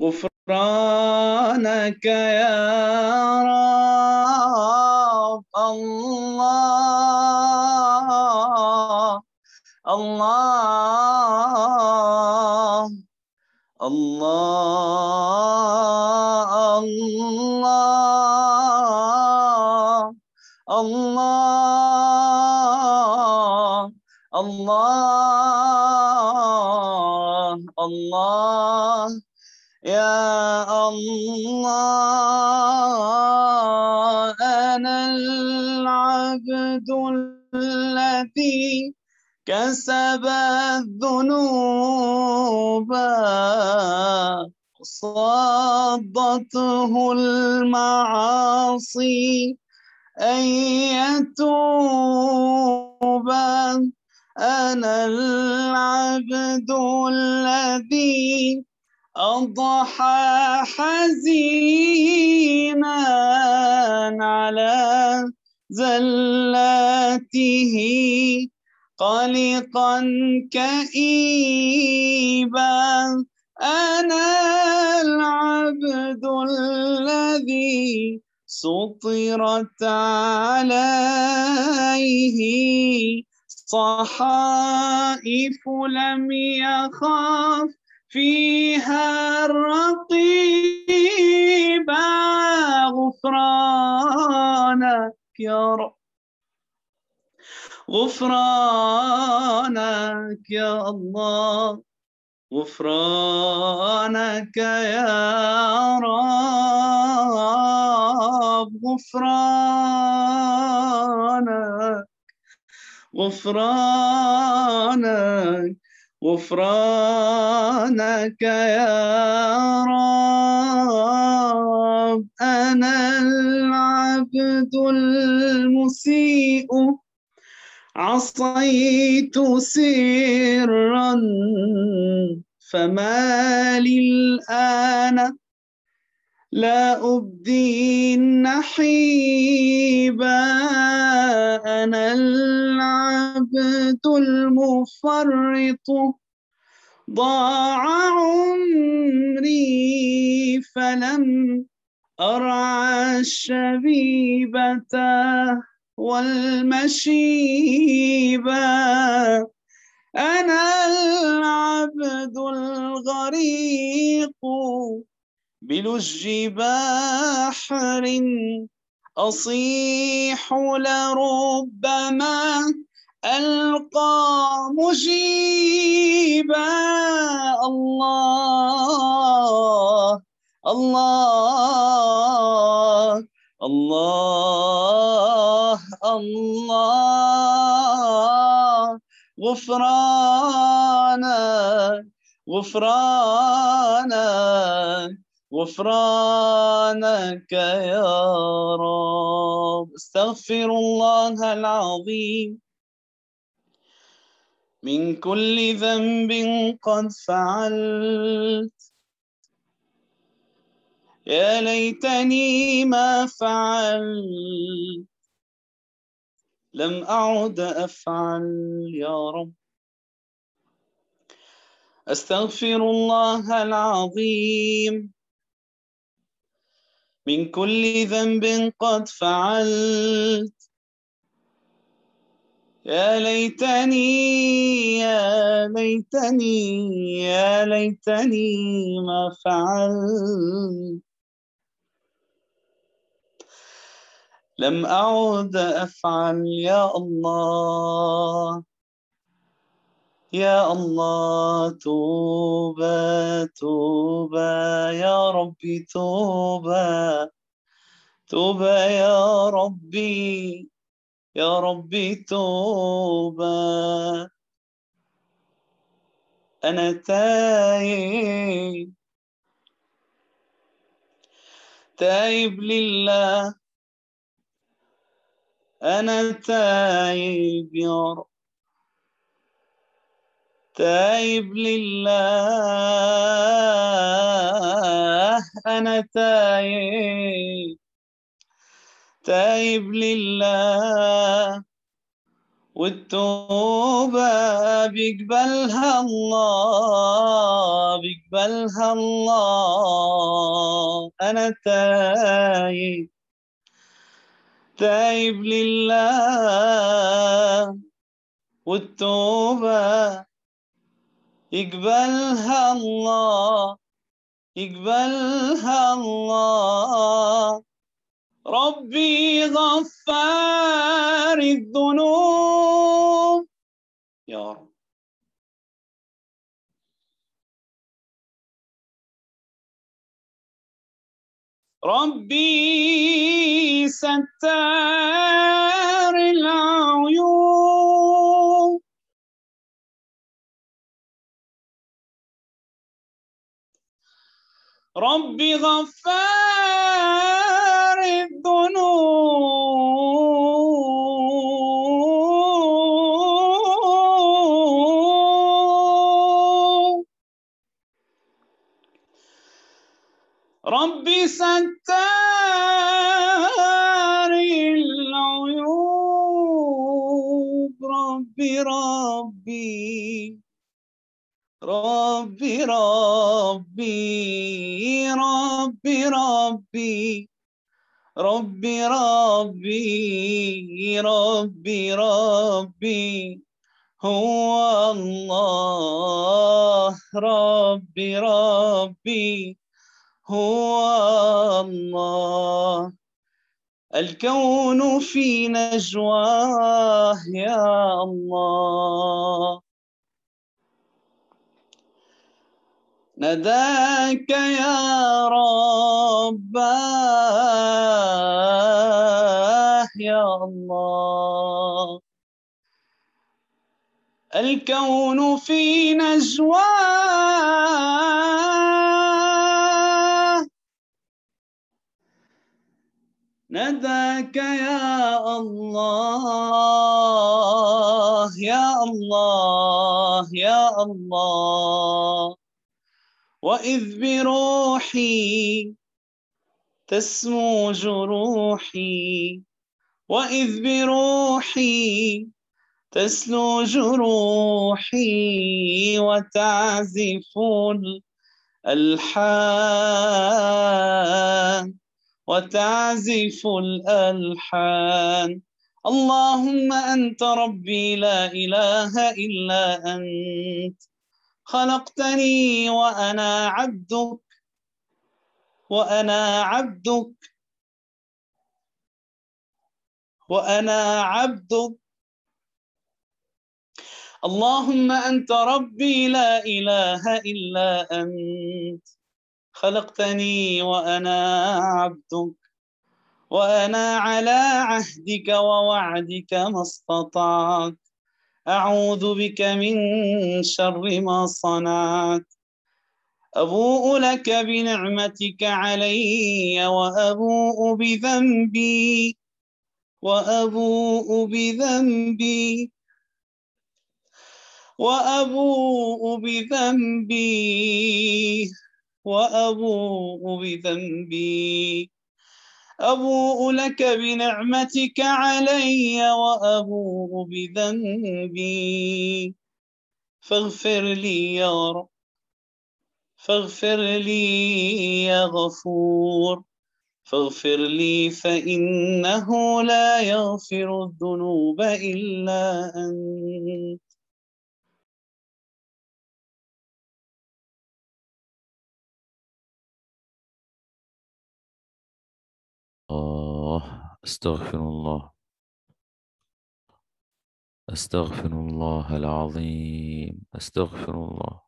غفرانك يا رب. الله الله الله الله الله الله الله. يا الله أنا العبد الذي كسب الذنوب صدته المعاصي أن يتوب. أنا العبد الذي أضحى حزينا على زلاته قلقا كئيبا. أنا العبد الذي سطرت عليه. صحائف لم يخاف فيها الرقيب غفرانك يا رب. غفرانك يا الله. غفرانك يا رب. غفرانك. غفرانك غفرانك يا رب. أنا العبد المسيء. عصيت سرا فما لي الآن لا أبدي النحيب أنا العبد المفرط. ضاع عمري فلم أرعى الشبيبة والمشيبة أنا العبد الغريق. بلج بحر أصيح لربما ألقى مجيبا. الله الله الله الله. غفرانك غفرانك غفرانك يا رب. استغفر الله العظيم. من كل ذنب قد فعلت. يا ليتني ما فعلت. لم أعد أفعل يا رب. أستغفر الله العظيم. من كل ذنب قد فعلت. يا ليتني يا ليتني يا ليتني ما فعلت. لم أعد أفعل يا الله. يا الله توبة توبة يا ربي توبة توبة يا ربي يا ربي توبة. أنا تايب تايب لله. أنا تايب يا رب. تايب لله أنا تايب. تايب لله. والتوبة بيقبلها الله بيقبلها الله. أنا تايب. تايب لله. والتوبة يقبلها الله يقبلها الله. ربي غفار الذنوب. يا رب. ربي ستار العيون ربي غفار الذنوب. ربي ستار العيوب. ربي ربي ربي ربي ربي ربي. ربي ربي ربي ربي. هو الله. ربي ربي. هو الله. الكون في نجواه يا الله. نداك يا رباه يا الله. الكون في نجواه. نداك يا الله. يا الله. يا الله. وإذ بروحي تسمو جروحي وإذ بروحي تسلو جروحي وتعزف الألحان وتعزف الألحان. اللهم أنت ربي لا إله إلا أنت. خلقتني وأنا عبدك وأنا عبدك وأنا عبدك. اللهم أنت ربي لا إله إلا أنت. خلقتني وأنا عبدك وأنا على عهدك ووعدك ما استطعت. أعوذ بك من شر ما صنعت. أبوء لك بنعمتك علي وأبوء بذنبي وأبوء بذنبي وأبوء بذنبي وأبوء بذنبي. أبوء لك بنعمتك علي وأبوء بذنبي. فاغفر لي يا رب. فاغفر لي يا غفور. فاغفر لي فإنه لا يغفر الذنوب إلا أنت. الله أستغفر الله. أستغفر الله العظيم. أستغفر الله.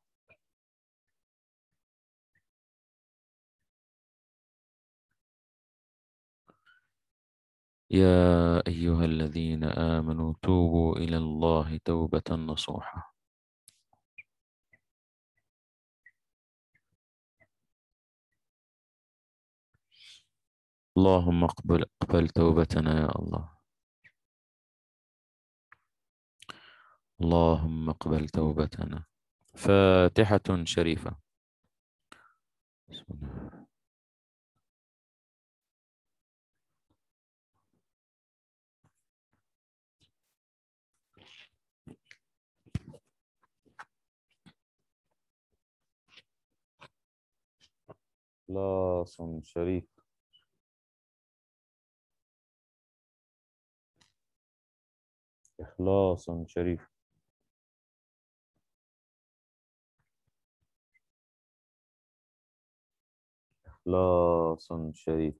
يا أيها الذين آمنوا توبوا إلى الله توبة نصوحة. اللهم اقبل اقبل توبتنا يا الله. اللهم اقبل توبتنا. فاتحة شريفة. بسم الله. لاص شريف. إخلاص شريف. إخلاص شريف.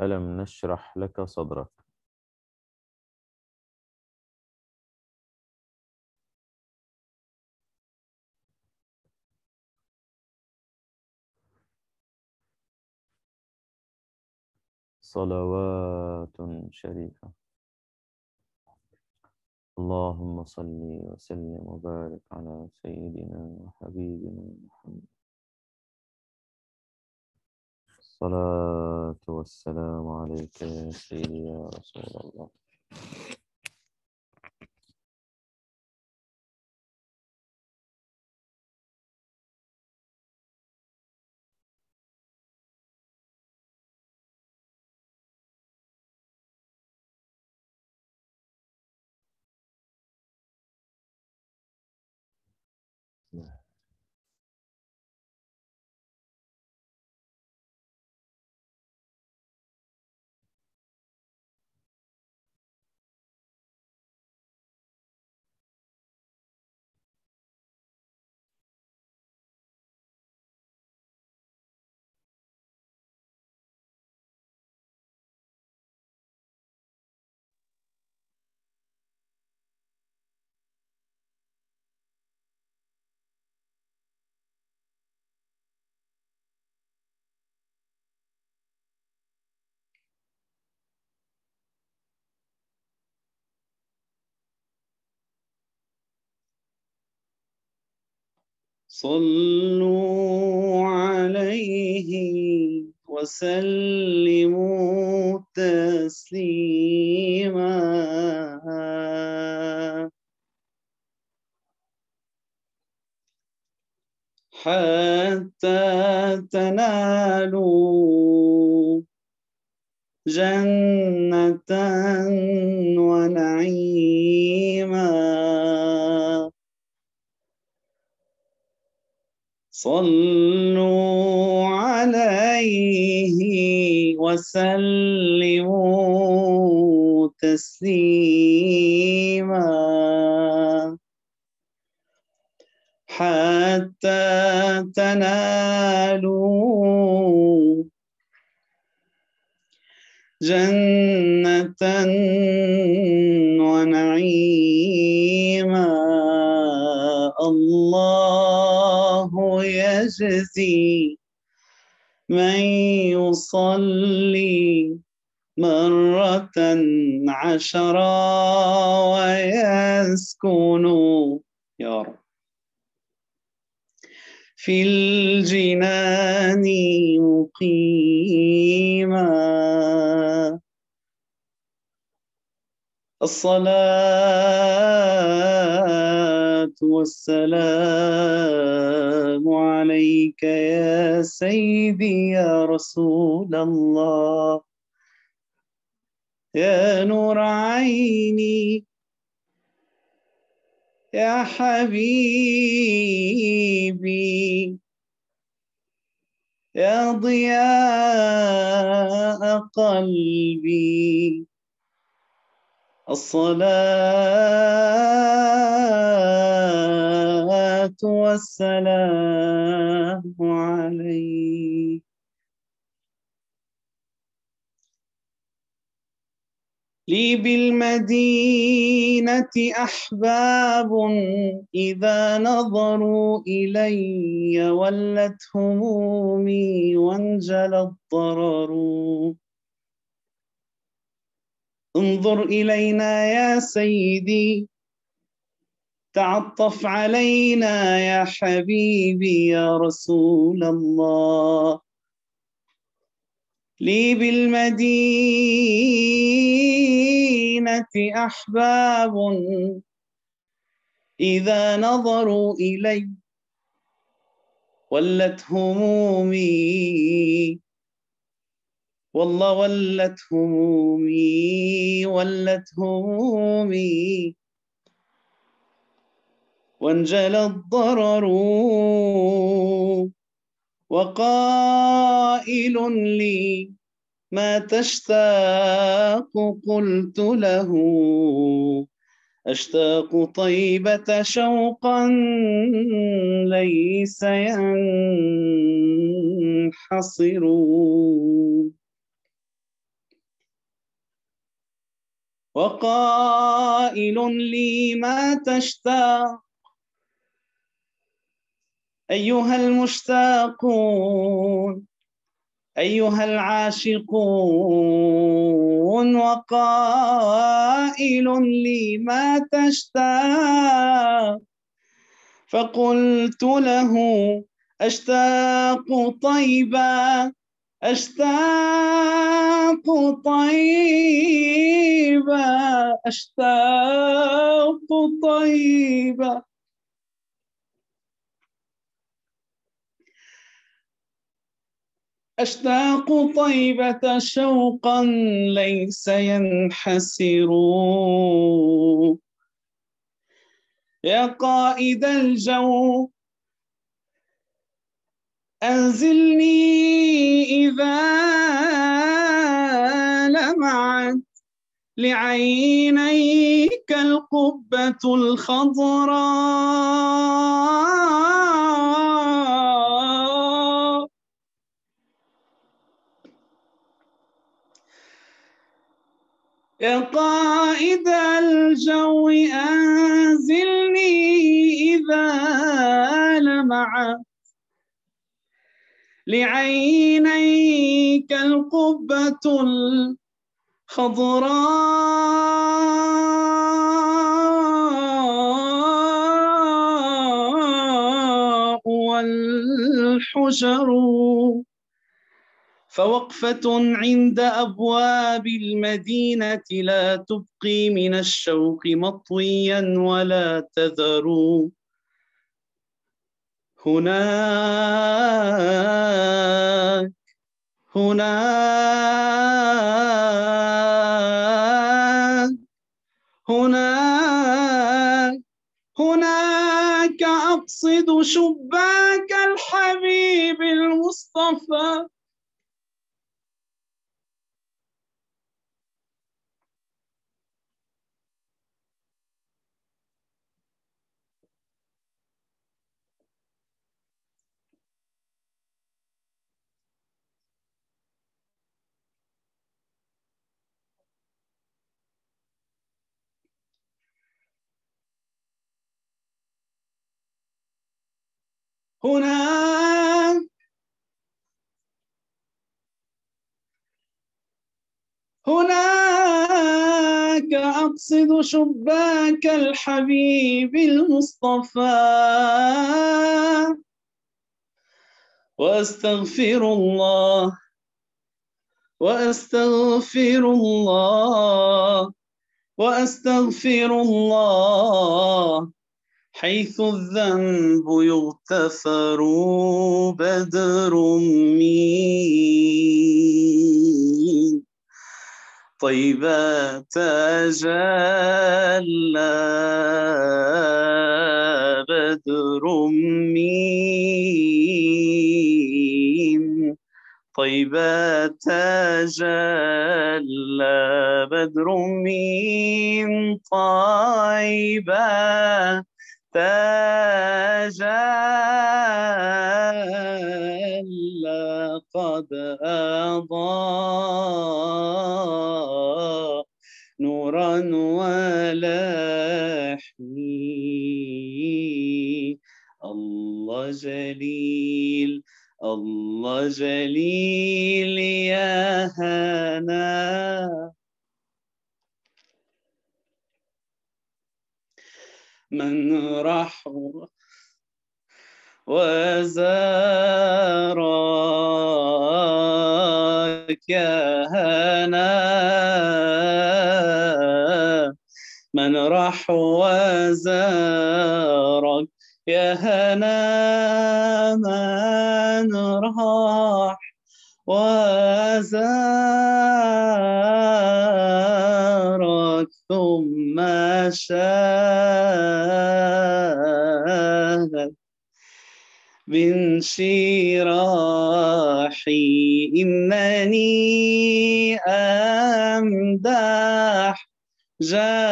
ألم نشرح لك صدرك؟ صلوات شريفة. اللهم صل وسلم وبارك على سيدنا وحبيبنا محمد. الصلاة والسلام عليك يا سيدي يا رسول الله. صلوا عليه وسلموا تسليما. حتى تنالوا جنة ونعيما صلوا عليه وسلموا تسليما. حتى تنالوا جنة ونعيما. الله يجزي من يصلي مرة عشرا ويسكن يا رب. في الجنان مقيما الصلاة والسلام عليك يا سيدي يا رسول الله. يا نور عيني يا حبيبي يا ضياء قلبي. الصلاة والسلام عليك. لي بالمدينة أحباب إذا نظروا إلي ولت همومي وانجلى الضرر. انظر إلينا يا سيدي تعطف علينا يا حبيبي يا رسول الله. لي بالمدينة أحباب إذا نظروا إلي ولت همومي. والله ولت همومي ولت همومي. وانجلى الضرر وقائل لي ما تشتاق قلت له أشتاق طيبة شوقا ليس ينحصر. وقائل لي ما تشتاق أيها المشتاقون أيها العاشقون وقائل لي ما تشتاق. فقلت له أشتاق طيبا أشتاق طيبا أشتاق طيبا. أشتاق طيبة شوقا ليس ينحسر. يا قائد الجو أنزلني إذا لمعت لعينيك القبة الخضراء. يا قائد الجو أنزلني إذا لمعت لعينيك القبة الخضراء والحجر. فوقفة عند أبواب المدينة لا تبقي من الشوق مطويا ولا تذر. هناك هناك هناك هناك أقصد شباك الحبيب المصطفى. هناك هناك أقصد شباك الحبيب المصطفى. وأستغفر الله. وأستغفر الله. وأستغفر الله. حيث الذنب يغتفر بدر مين؟ طيبة تجلى بدر مين؟ طيبة تجلى بدر من طيبة تجلى قد أضاء نورا ولحمي. الله جليل الله جليل يا هنا. من راح وزارك يا هنا. من راح وزارك يا هنا. من راح وزارك ثم شاء. بانشراحي إنني أمدح جمالك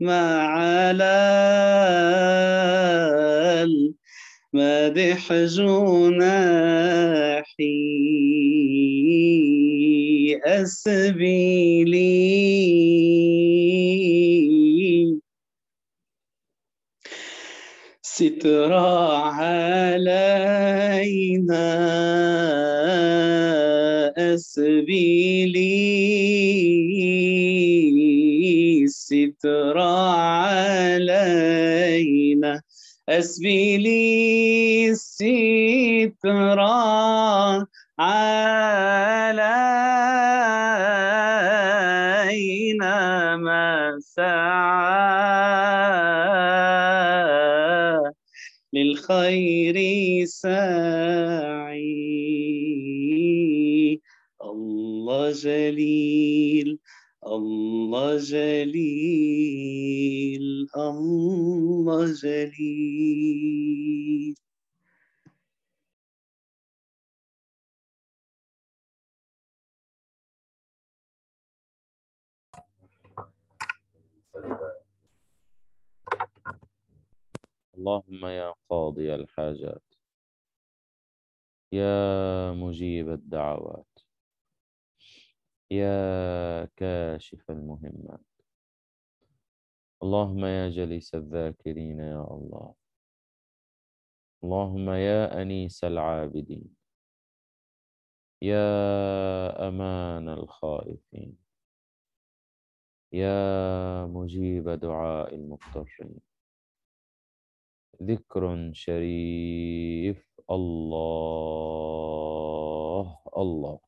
ما على المدح جناحي. أسبيلي سترى علينا أسبيلي. سترى علينا أسبيلي. سترى علينا ما سعى للخير ساعي. الله جليل الله جليل الله جليل. اللهم يا قاضي الحاجات يا مجيب الدعوات يا كاشف المهمات. اللهم يا جليس الذاكرين يا الله. اللهم يا أنيس العابدين. يا أمان الخائفين. يا مجيب دعاء المضطرين. ذكر شريف الله الله.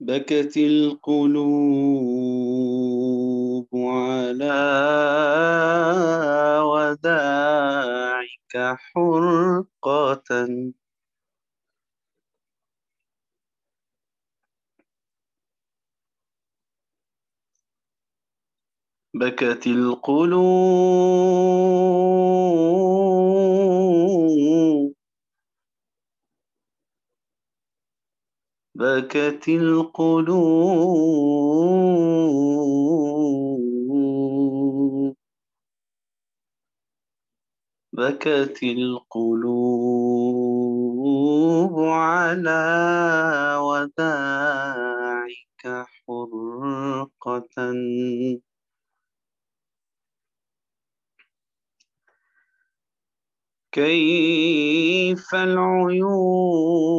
بكت القلوب على وداعك حرقة. بكت القلوب بكت القلوب بكت القلوب على وداعك حرقة كيف العيون؟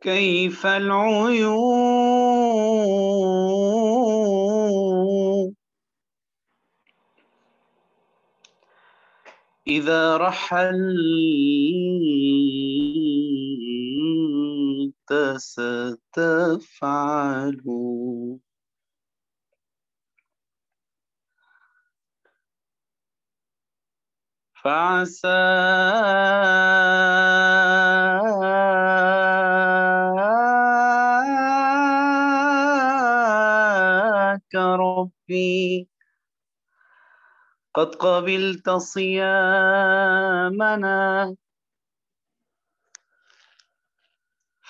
كيف العيون؟ إذا ستفعل فعسى ربي. قد قبلت صيامنا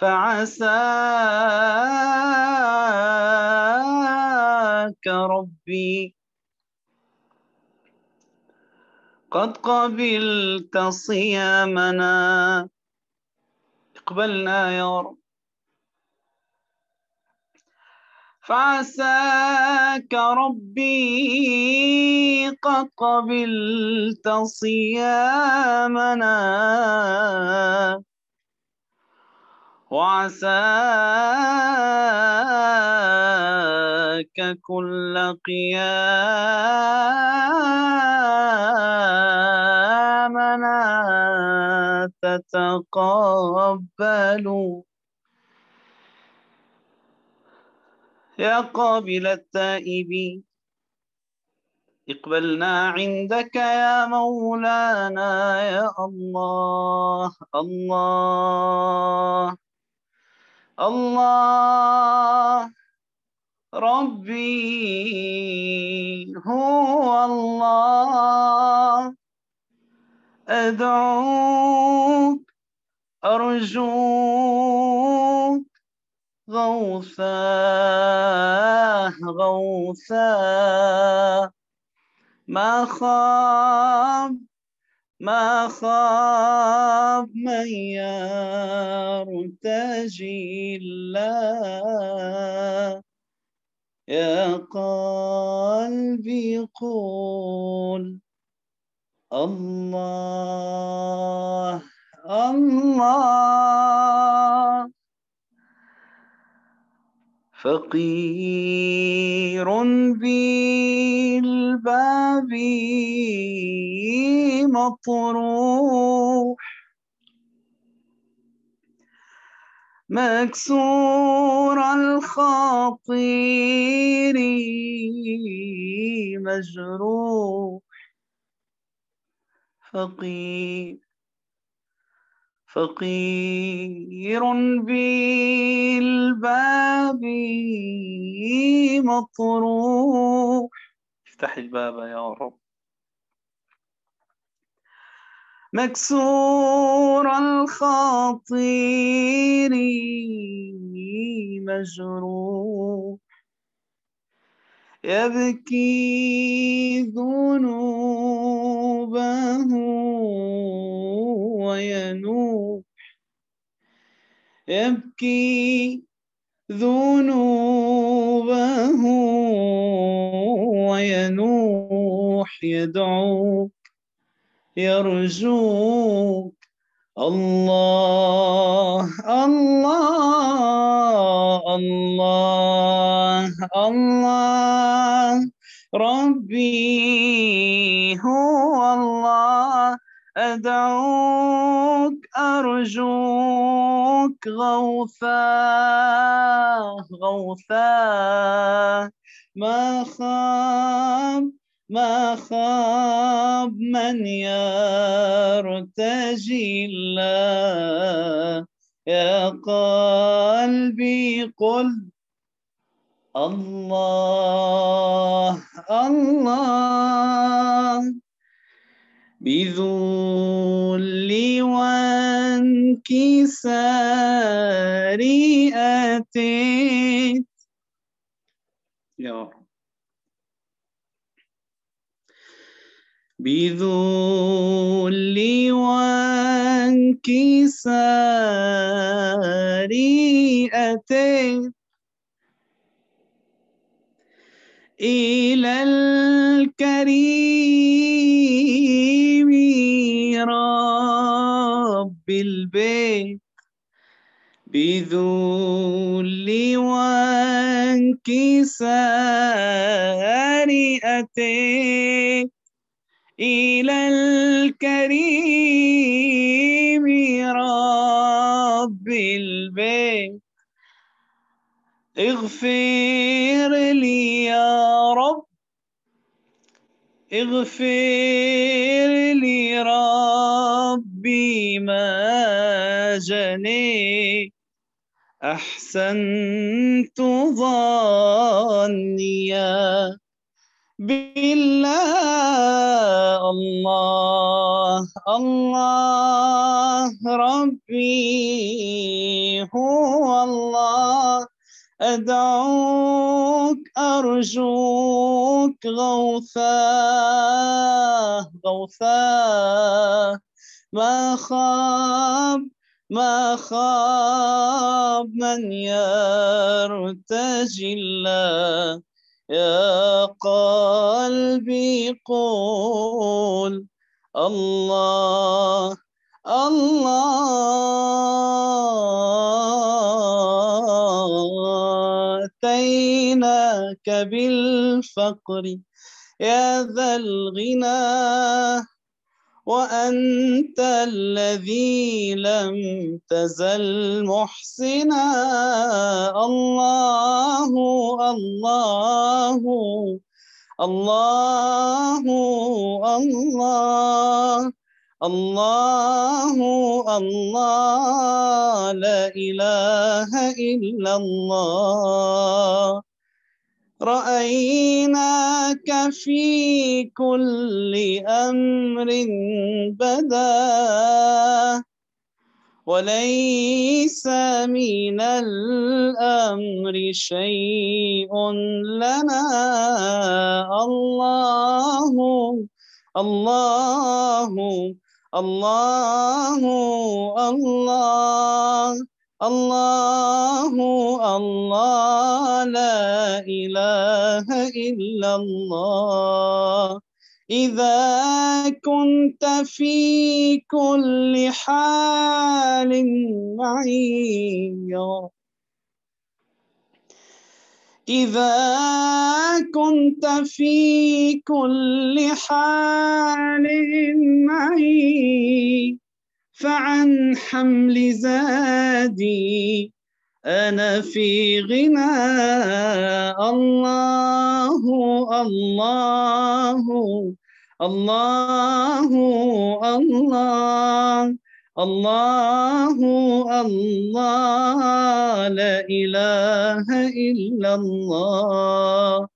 فعساك ربي. قد قبلت صيامنا. اقبلنا يا رب. فعساك ربي. قد قبلت صيامنا. وعساك كل قيامنا تتقبل. يا قابل التائبين اقبلنا عندك يا مولانا يا الله الله. الله ربي هو الله. أدعوك أرجوك غوثا غوثا. ما خاب ما خاب من يرتجي الله. يا قلبي قول الله الله. فقير بالباب مطروح. مكسور الخاطر مجروح. فقير فقير بالباب مطروح. افتح الباب يا رب. مكسور الخاطر مجروح. يبكي ذنوبه وينوح. يبكي ذنوبه وينوح. يدعوك يرجوك. الله الله الله. الله ربي هو الله. أدعوك أرجوك غوثا غوثا. ما خاب ما خاب من يرتجي الله. يا قلبي قل الله الله. بذل وانكسار أتيت يا بذل وانكسار أتيت إلى الكريم رب البيت. بذل وانكسار أتيت إلى الكريم رب البيت. اغفر لي يا رب. اغفر لي ربي ما جنيت أحسنت ظنيا بالله. الله الله ربي هو الله. أدعوك أرجوك غوثاه غوثاه ما خاب ما خاب من يرتجي الله. يا قلبي قول الله الله. أتيناك بالفقر يا ذا الغنى وأنت الذي لم تزل محسنا. الله الله الله الله. الله الله لا إله إلا الله رأيناك في كل أمر بدا وليس من الأمر شيء لنا الله الله الله الله الله الله لا إله إلا الله إذا كنت في كل حال معي إذا كنت في كل حال معي فعن حمل زادي أنا في غنى. الله الله الله الله. الله الله لا إله إلا الله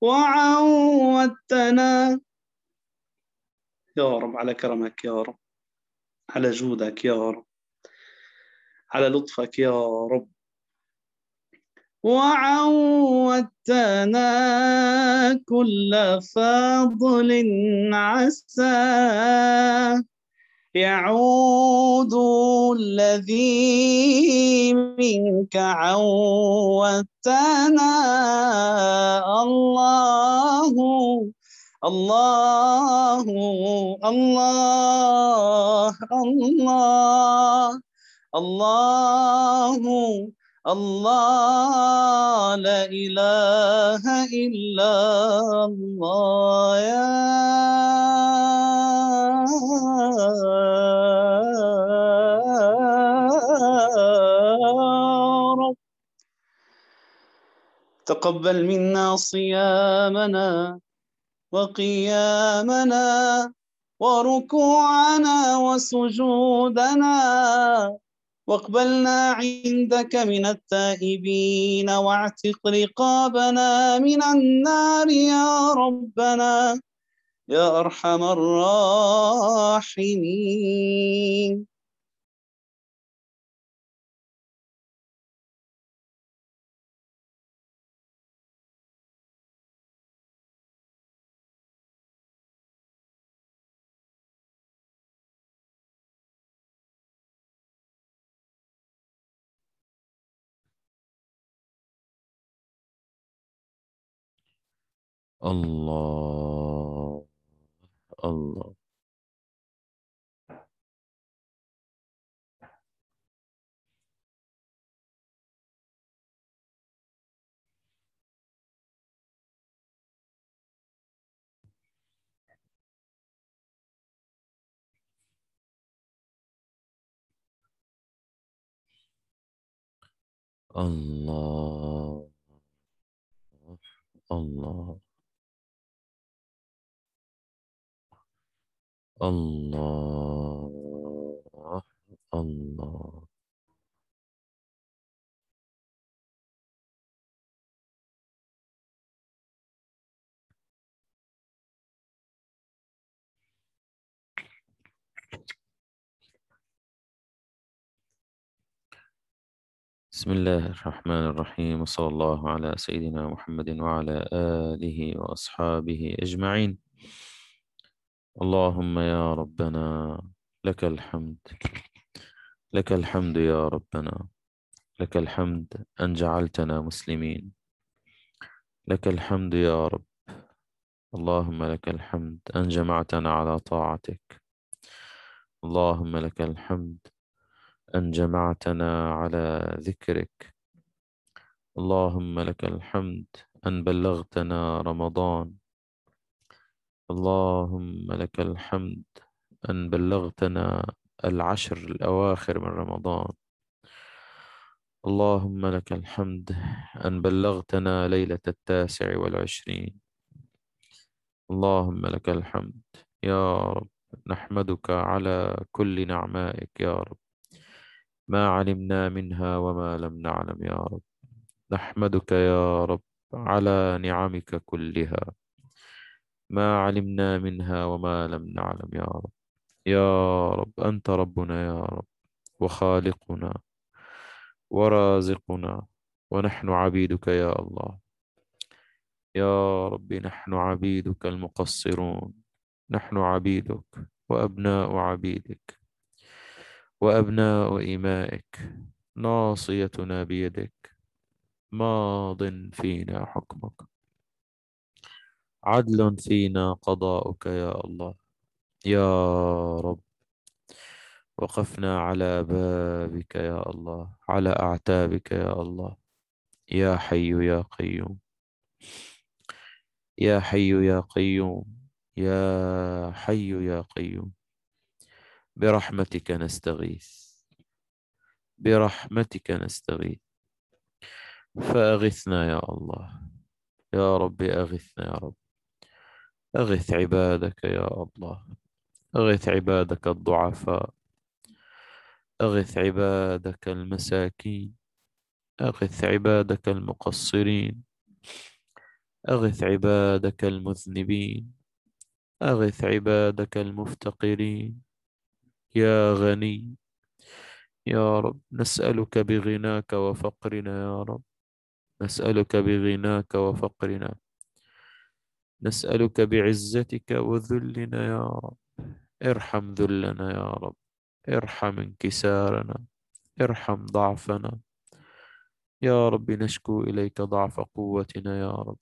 وعودتنا يا رب على كرمك يا رب على جودك يا رب على لطفك يا رب وعودتنا كل فضل عسى يعود الذي منك عودتنا. الله الله الله الله الله الله لا إله إلا الله. يا تقبل منا صيامنا وقيامنا وركوعنا وسجودنا. واقبلنا عندك من التائبين واعتق رقابنا من النار يا ربنا يا أرحم الراحمين. الله الله. الله الله. الله الله. بسم الله الرحمن الرحيم وصلى الله على سيدنا محمد وعلى آله وأصحابه أجمعين. اللهم يا ربنا لك الحمد لك الحمد يا ربنا لك الحمد أن جعلتنا مسلمين لك الحمد يا رب اللهم لك الحمد أن جمعتنا على طاعتك اللهم لك الحمد أن جمعتنا على ذكرك اللهم لك الحمد أن بلغتنا رمضان اللهم لك الحمد أن بلغتنا العشر الأواخر من رمضان. اللهم لك الحمد أن بلغتنا ليلة التاسع والعشرين. اللهم لك الحمد يا رب نحمدك على كل نعمائك يا رب. ما علمنا منها وما لم نعلم يا رب. نحمدك يا رب على نعمك كلها. ما علمنا منها وما لم نعلم يا رب. يا رب أنت ربنا يا رب. وخالقنا ورازقنا ونحن عبيدك يا الله. يا رب نحن عبيدك المقصرون. نحن عبيدك وأبناء عبيدك وأبناء إمائك. ناصيتنا بيدك. ماض فينا حكمك. عدل فينا قضاؤك يا الله. يا رب وقفنا على بابك يا الله على أعتابك يا الله. يا حي يا قيوم يا حي يا قيوم يا حي يا قيوم. برحمتك نستغيث برحمتك نستغيث. فأغثنا يا الله. يا رب أغثنا يا رب. أغث عبادك يا الله. أغث عبادك الضعفاء. أغث عبادك المساكين. أغث عبادك المقصرين. أغث عبادك المذنبين. أغث عبادك المفتقرين. يا غني. يا رب نسألك بغناك وفقرنا يا رب. نسألك بغناك وفقرنا. نسألك بعزتك وذلنا يا رب. ارحم ذلنا يا رب. ارحم انكسارنا. ارحم ضعفنا. يا رب نشكو إليك ضعف قوتنا يا رب.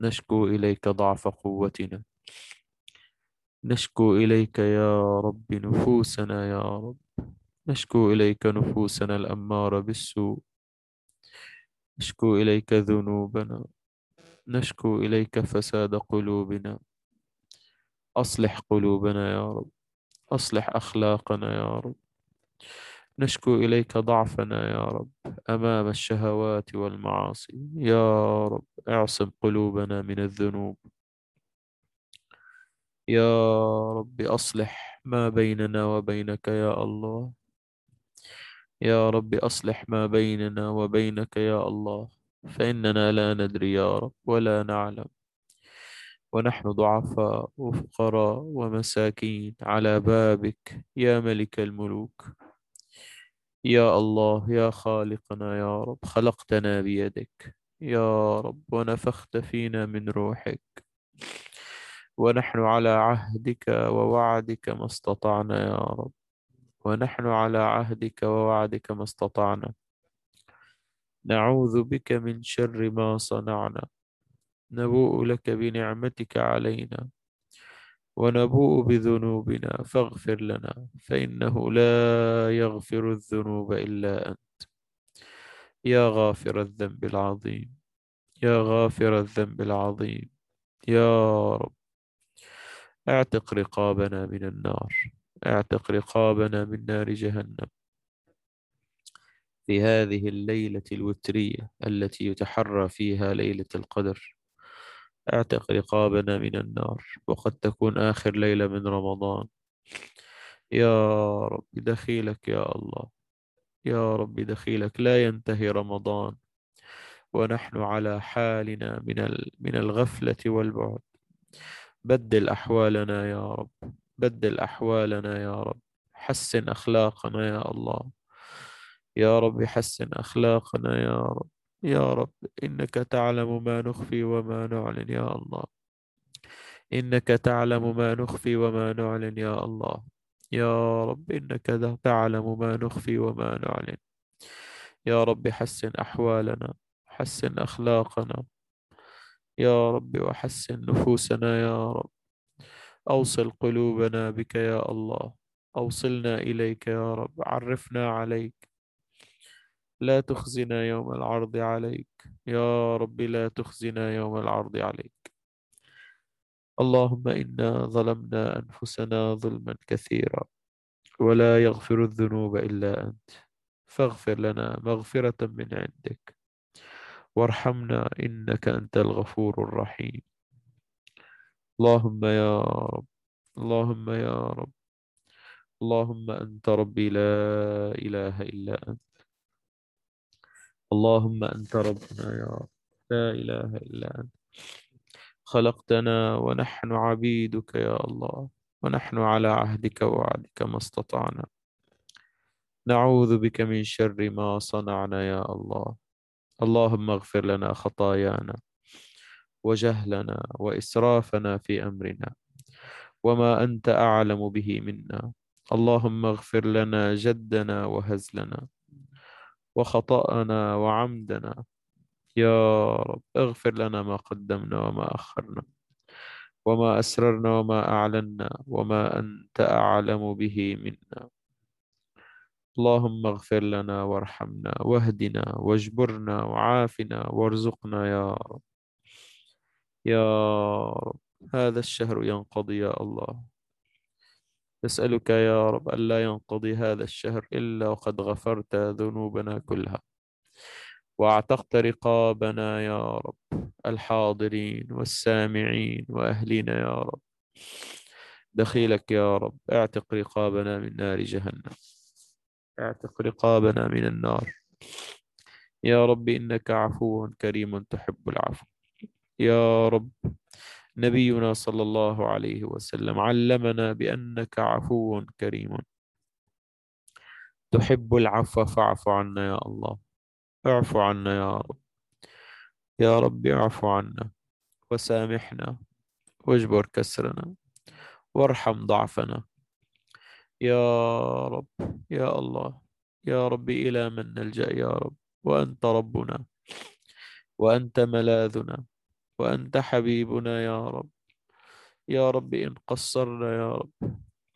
نشكو إليك ضعف قوتنا. نشكو إليك يا رب نفوسنا يا رب. نشكو إليك نفوسنا الأمارة بالسوء. نشكو إليك ذنوبنا. نشكو إليك فساد قلوبنا. أصلح قلوبنا يا رب. أصلح أخلاقنا يا رب. نشكو إليك ضعفنا يا رب. أمام الشهوات والمعاصي. يا رب اعصم قلوبنا من الذنوب. يا رب أصلح ما بيننا وبينك يا الله. يا رب أصلح ما بيننا وبينك يا الله. فإننا لا ندري يا رب ولا نعلم. ونحن ضعفاء وفقراء ومساكين على بابك يا ملك الملوك. يا الله يا خالقنا يا رب خلقتنا بيدك يا رب ونفخت فينا من روحك. ونحن على عهدك ووعدك ما استطعنا يا رب. ونحن على عهدك ووعدك ما استطعنا. نعوذ بك من شر ما صنعنا. نبوء لك بنعمتك علينا. ونبوء بذنوبنا. فاغفر لنا. فإنه لا يغفر الذنوب إلا أنت. يا غافر الذنب العظيم. يا غافر الذنب العظيم. يا رب. اعتق رقابنا من النار. اعتق رقابنا من نار جهنم. في هذه الليلة الوترية التي يتحرى فيها ليلة القدر. أعتق رقابنا من النار وقد تكون آخر ليلة من رمضان. يا رب دخيلك يا الله. يا رب دخيلك. لا ينتهي رمضان. ونحن على حالنا من من الغفلة والبعد. بدل أحوالنا يا رب. بدل أحوالنا يا رب. حسن أخلاقنا يا الله. يا رب حسن أخلاقنا يا رب. يا رب إنك تعلم ما نخفي وما نعلن يا الله. إنك تعلم ما نخفي وما نعلن يا الله. يا رب إنك تعلم ما نخفي وما نعلن. يا رب حسن أحوالنا حسن أخلاقنا. يا رب وحسن نفوسنا يا رب. أوصل قلوبنا بك يا الله. أوصلنا إليك يا رب. عرفنا عليك. لا تخزنا يوم العرض عليك. يا رب لا تخزنا يوم العرض عليك. اللهم إنا ظلمنا أنفسنا ظلما كثيرا ولا يغفر الذنوب إلا أنت. فاغفر لنا مغفرة من عندك. وارحمنا إنك أنت الغفور الرحيم. اللهم يا رب اللهم يا رب اللهم أنت ربي لا إله إلا أنت. اللهم أنت ربنا يا رب. لا إله إلا أنت. خلقتنا ونحن عبيدك يا الله. ونحن على عهدك ووعدك ما استطعنا. نعوذ بك من شر ما صنعنا يا الله. اللهم اغفر لنا خطايانا وجهلنا وإسرافنا في أمرنا وما أنت أعلم به منا. اللهم اغفر لنا جدنا وهزلنا. وخطأنا وعمدنا. يا رب اغفر لنا ما قدمنا وما أخرنا وما أسررنا وما أعلنا وما أنت أعلم به منا. اللهم اغفر لنا وارحمنا واهدنا واجبرنا وعافنا وارزقنا يا رب. يا رب هذا الشهر ينقضي يا الله. نسألك يا رب ألا ينقضي هذا الشهر إلا وقد غفرت ذنوبنا كلها. واعتقت رقابنا يا رب الحاضرين والسامعين وأهلنا يا رب. دخيلك يا رب اعتق رقابنا من نار جهنم. اعتق رقابنا من النار. يا رب إنك عفو كريم تحب العفو. يا رب نبينا صلى الله عليه وسلم علمنا بأنك عفو كريم. تحب العفو فاعف عنا يا الله. اعف عنا يا رب. يا رب اعف عنا وسامحنا واجبر كسرنا وارحم ضعفنا. يا رب يا الله يا رب إلى من نلجأ يا رب. وأنت ربنا وأنت ملاذنا. وأنت حبيبنا يا رب. يا رب إن قصرنا يا رب.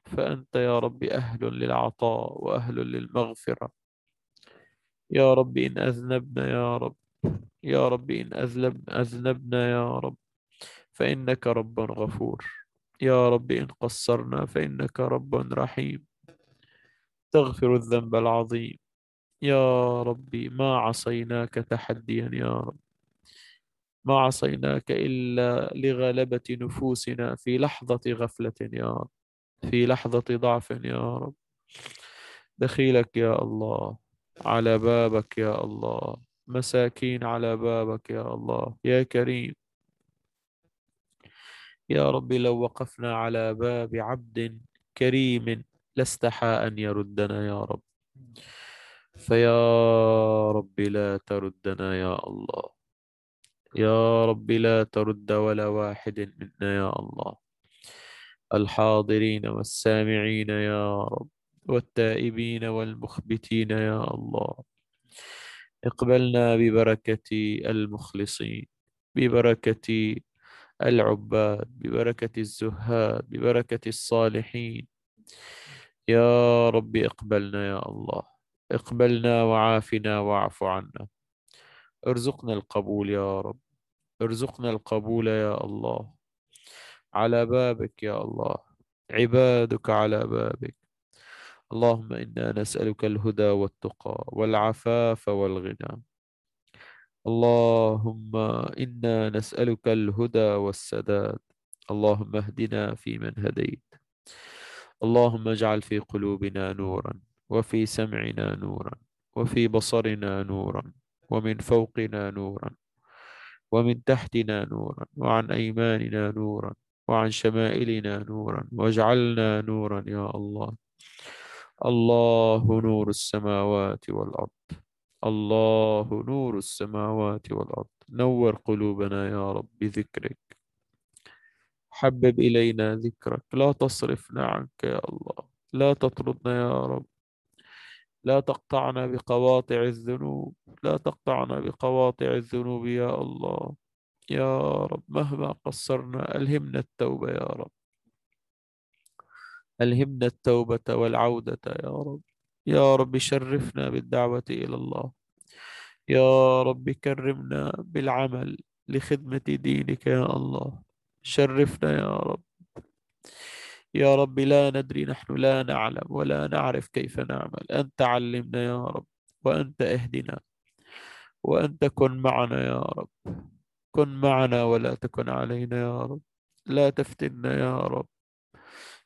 فأنت يا رب أهل للعطاء وأهل للمغفرة. يا رب إن أذنبنا يا رب. يا رب إن أذنب أذنبنا يا رب. فإنك رب غفور. يا رب إن قصرنا فإنك رب رحيم. تغفر الذنب العظيم. يا ربي ما عصيناك تحديا يا رب. ما عصيناك إلا لغلبة نفوسنا. في لحظة غفلة يا رب. في لحظة ضعف يا رب. دخيلك يا الله على بابك يا الله. مساكين على بابك يا الله. يا كريم. يا رب لو وقفنا على باب عبد كريم لاستحى أن يردنا يا رب. فيا رب لا تردنا يا الله. يا رب لا ترد ولا واحد منا يا الله. الحاضرين والسامعين يا رب والتائبين والمخبتين يا الله. اقبلنا ببركة المخلصين ببركة العباد ببركة الزهاد ببركة الصالحين. يا رب اقبلنا يا الله. اقبلنا وعافنا واعف عنا. ارزقنا القبول يا رب. ارزقنا القبول يا الله. على بابك يا الله. عبادك على بابك. اللهم إنا نسألك الهدى والتقى والعفاف والغنى. اللهم إنا نسألك الهدى والسداد. اللهم اهدنا فيمن هديت. اللهم اجعل في قلوبنا نورا وفي سمعنا نورا وفي بصرنا نورا. ومن فوقنا نورا ومن تحتنا نورا وعن أيماننا نورا وعن شمائلنا نورا واجعلنا نورا يا الله. الله نور السماوات والأرض. الله نور السماوات والأرض. نور قلوبنا يا رب بذكرك. حبب إلينا ذكرك. لا تصرفنا عنك يا الله. لا تطردنا يا رب. لا تقطعنا بقواطع الذنوب لا تقطعنا بقواطع الذنوب يا الله. يا رب مهما قصرنا ألهمنا التوبة يا رب. ألهمنا التوبة والعودة يا رب. يا رب شرفنا بالدعوة إلى الله. يا رب كرمنا بالعمل لخدمة دينك يا الله. شرفنا يا رب. يا رب لا ندري نحن لا نعلم ولا نعرف كيف نعمل. أنت علمنا يا رب وأنت اهدنا وأنت كن معنا يا رب. كن معنا ولا تكن علينا يا رب. لا تفتنا يا رب.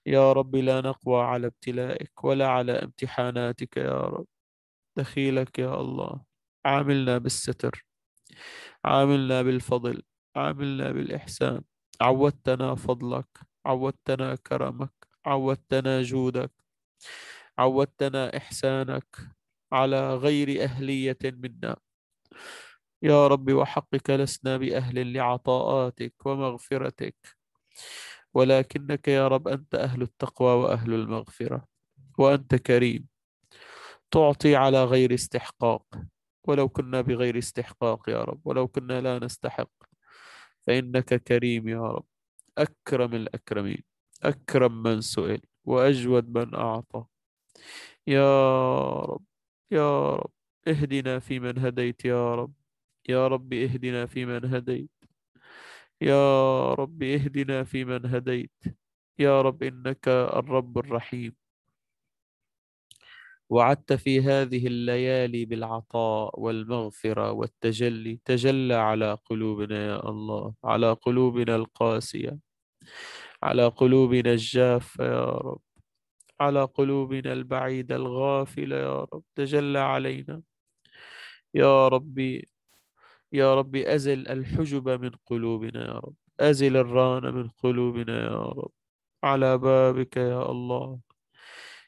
يا رب لا نقوى على ابتلائك ولا على امتحاناتك يا رب. دخيلك يا الله. عاملنا بالستر. عاملنا بالفضل. عاملنا بالإحسان. عودتنا فضلك. عودتنا كرمك عودتنا جودك عودتنا إحسانك على غير أهلية منا. يا رب وحقك لسنا بأهل لعطاءاتك ومغفرتك. ولكنك يا رب أنت أهل التقوى وأهل المغفرة وأنت كريم. تعطي على غير استحقاق. ولو كنا بغير استحقاق يا رب ولو كنا لا نستحق فإنك كريم يا رب. أكرم الأكرمين. أكرم من سئل وأجود من أعطى. يا رب يا رب اهدنا فيمن هديت يا رب. يا رب اهدنا فيمن هديت. يا رب اهدنا فيمن هديت. يا رب إنك الرب الرحيم. وعدت في هذه الليالي بالعطاء والمغفرة والتجلي. تجلى على قلوبنا يا الله على قلوبنا القاسية. على قلوبنا الجافة يا رب. على قلوبنا البعيدة الغافلة يا رب. تجلى علينا. يا ربي يا رب أزل الحجب من قلوبنا يا رب. أزل الران من قلوبنا يا رب. على بابك يا الله.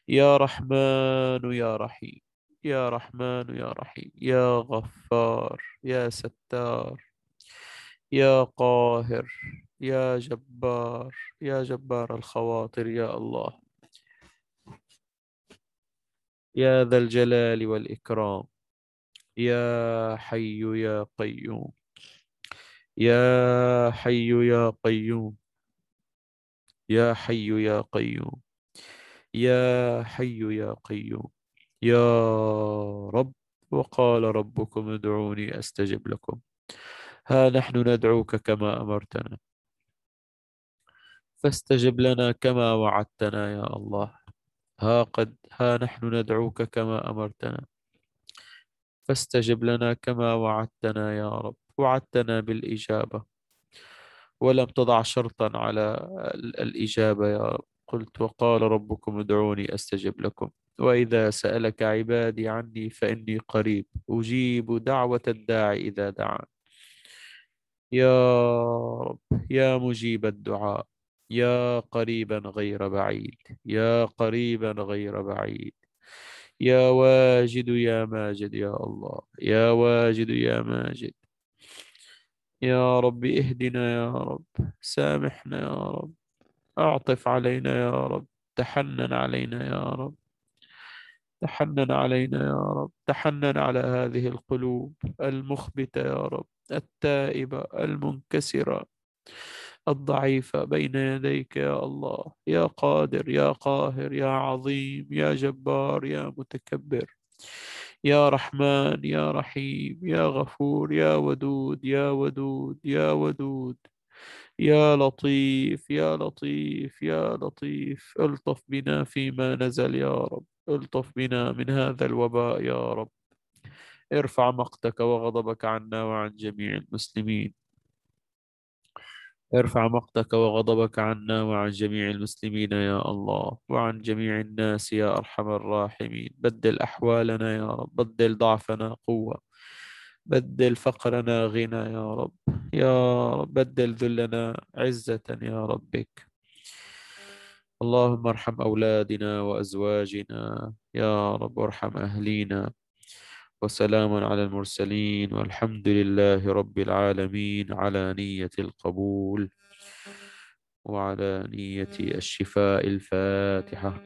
يا رحمن يا رحيم. يا رحمن يا رحيم. يا غفار يا ستار يا قاهر يا جبار يا جبار الخواطر يا الله. يا ذا الجلال والإكرام. يا حي يا قيوم. يا حي يا قيوم. يا حي يا قيوم. يا حي يا قيوم. يا رب وقال ربكم ادعوني أستجب لكم. ها نحن ندعوك كما أمرتنا. فاستجب لنا كما وعدتنا يا الله. ها قد ها نحن ندعوك كما أمرتنا. فاستجب لنا كما وعدتنا يا رب. وعدتنا بالإجابة. ولم تضع شرطا على الإجابة يا رب. قلت وقال ربكم ادعوني أستجب لكم. وإذا سألك عبادي عني فإني قريب. أجيب دعوة الداعي إذا دعان. يا رب يا مجيب الدعاء. يا قريبا غير بعيد يا قريبا غير بعيد. يا واجد يا ماجد يا الله يا واجد يا ماجد. يا رب اهدنا يا رب سامحنا يا رب أعطف علينا يا رب تحنن علينا يا رب تحنن علينا يا رب تحنن على هذه القلوب المخبتة يا رب التائبة المنكسرة. الضعيفة بين يديك يا الله. يا قادر يا قاهر يا عظيم يا جبار يا متكبر. يا رحمن يا رحيم يا غفور يا ودود يا ودود يا ودود. يا لطيف يا لطيف يا لطيف. الطف بنا فيما نزل يا رب. الطف بنا من هذا الوباء يا رب. ارفع مقتك وغضبك عنا وعن جميع المسلمين. ارفع مقتك وغضبك عنا وعن جميع المسلمين يا الله وعن جميع الناس يا أرحم الراحمين. بدل أحوالنا يا رب بدل ضعفنا قوة بدل فقرنا غنى يا رب. يا رب بدل ذلنا عزة يا ربك. اللهم ارحم أولادنا وأزواجنا يا رب وارحم أهلينا. وسلام على المرسلين والحمد لله رب العالمين على نية القبول وعلى نية الشفاء الفاتحة.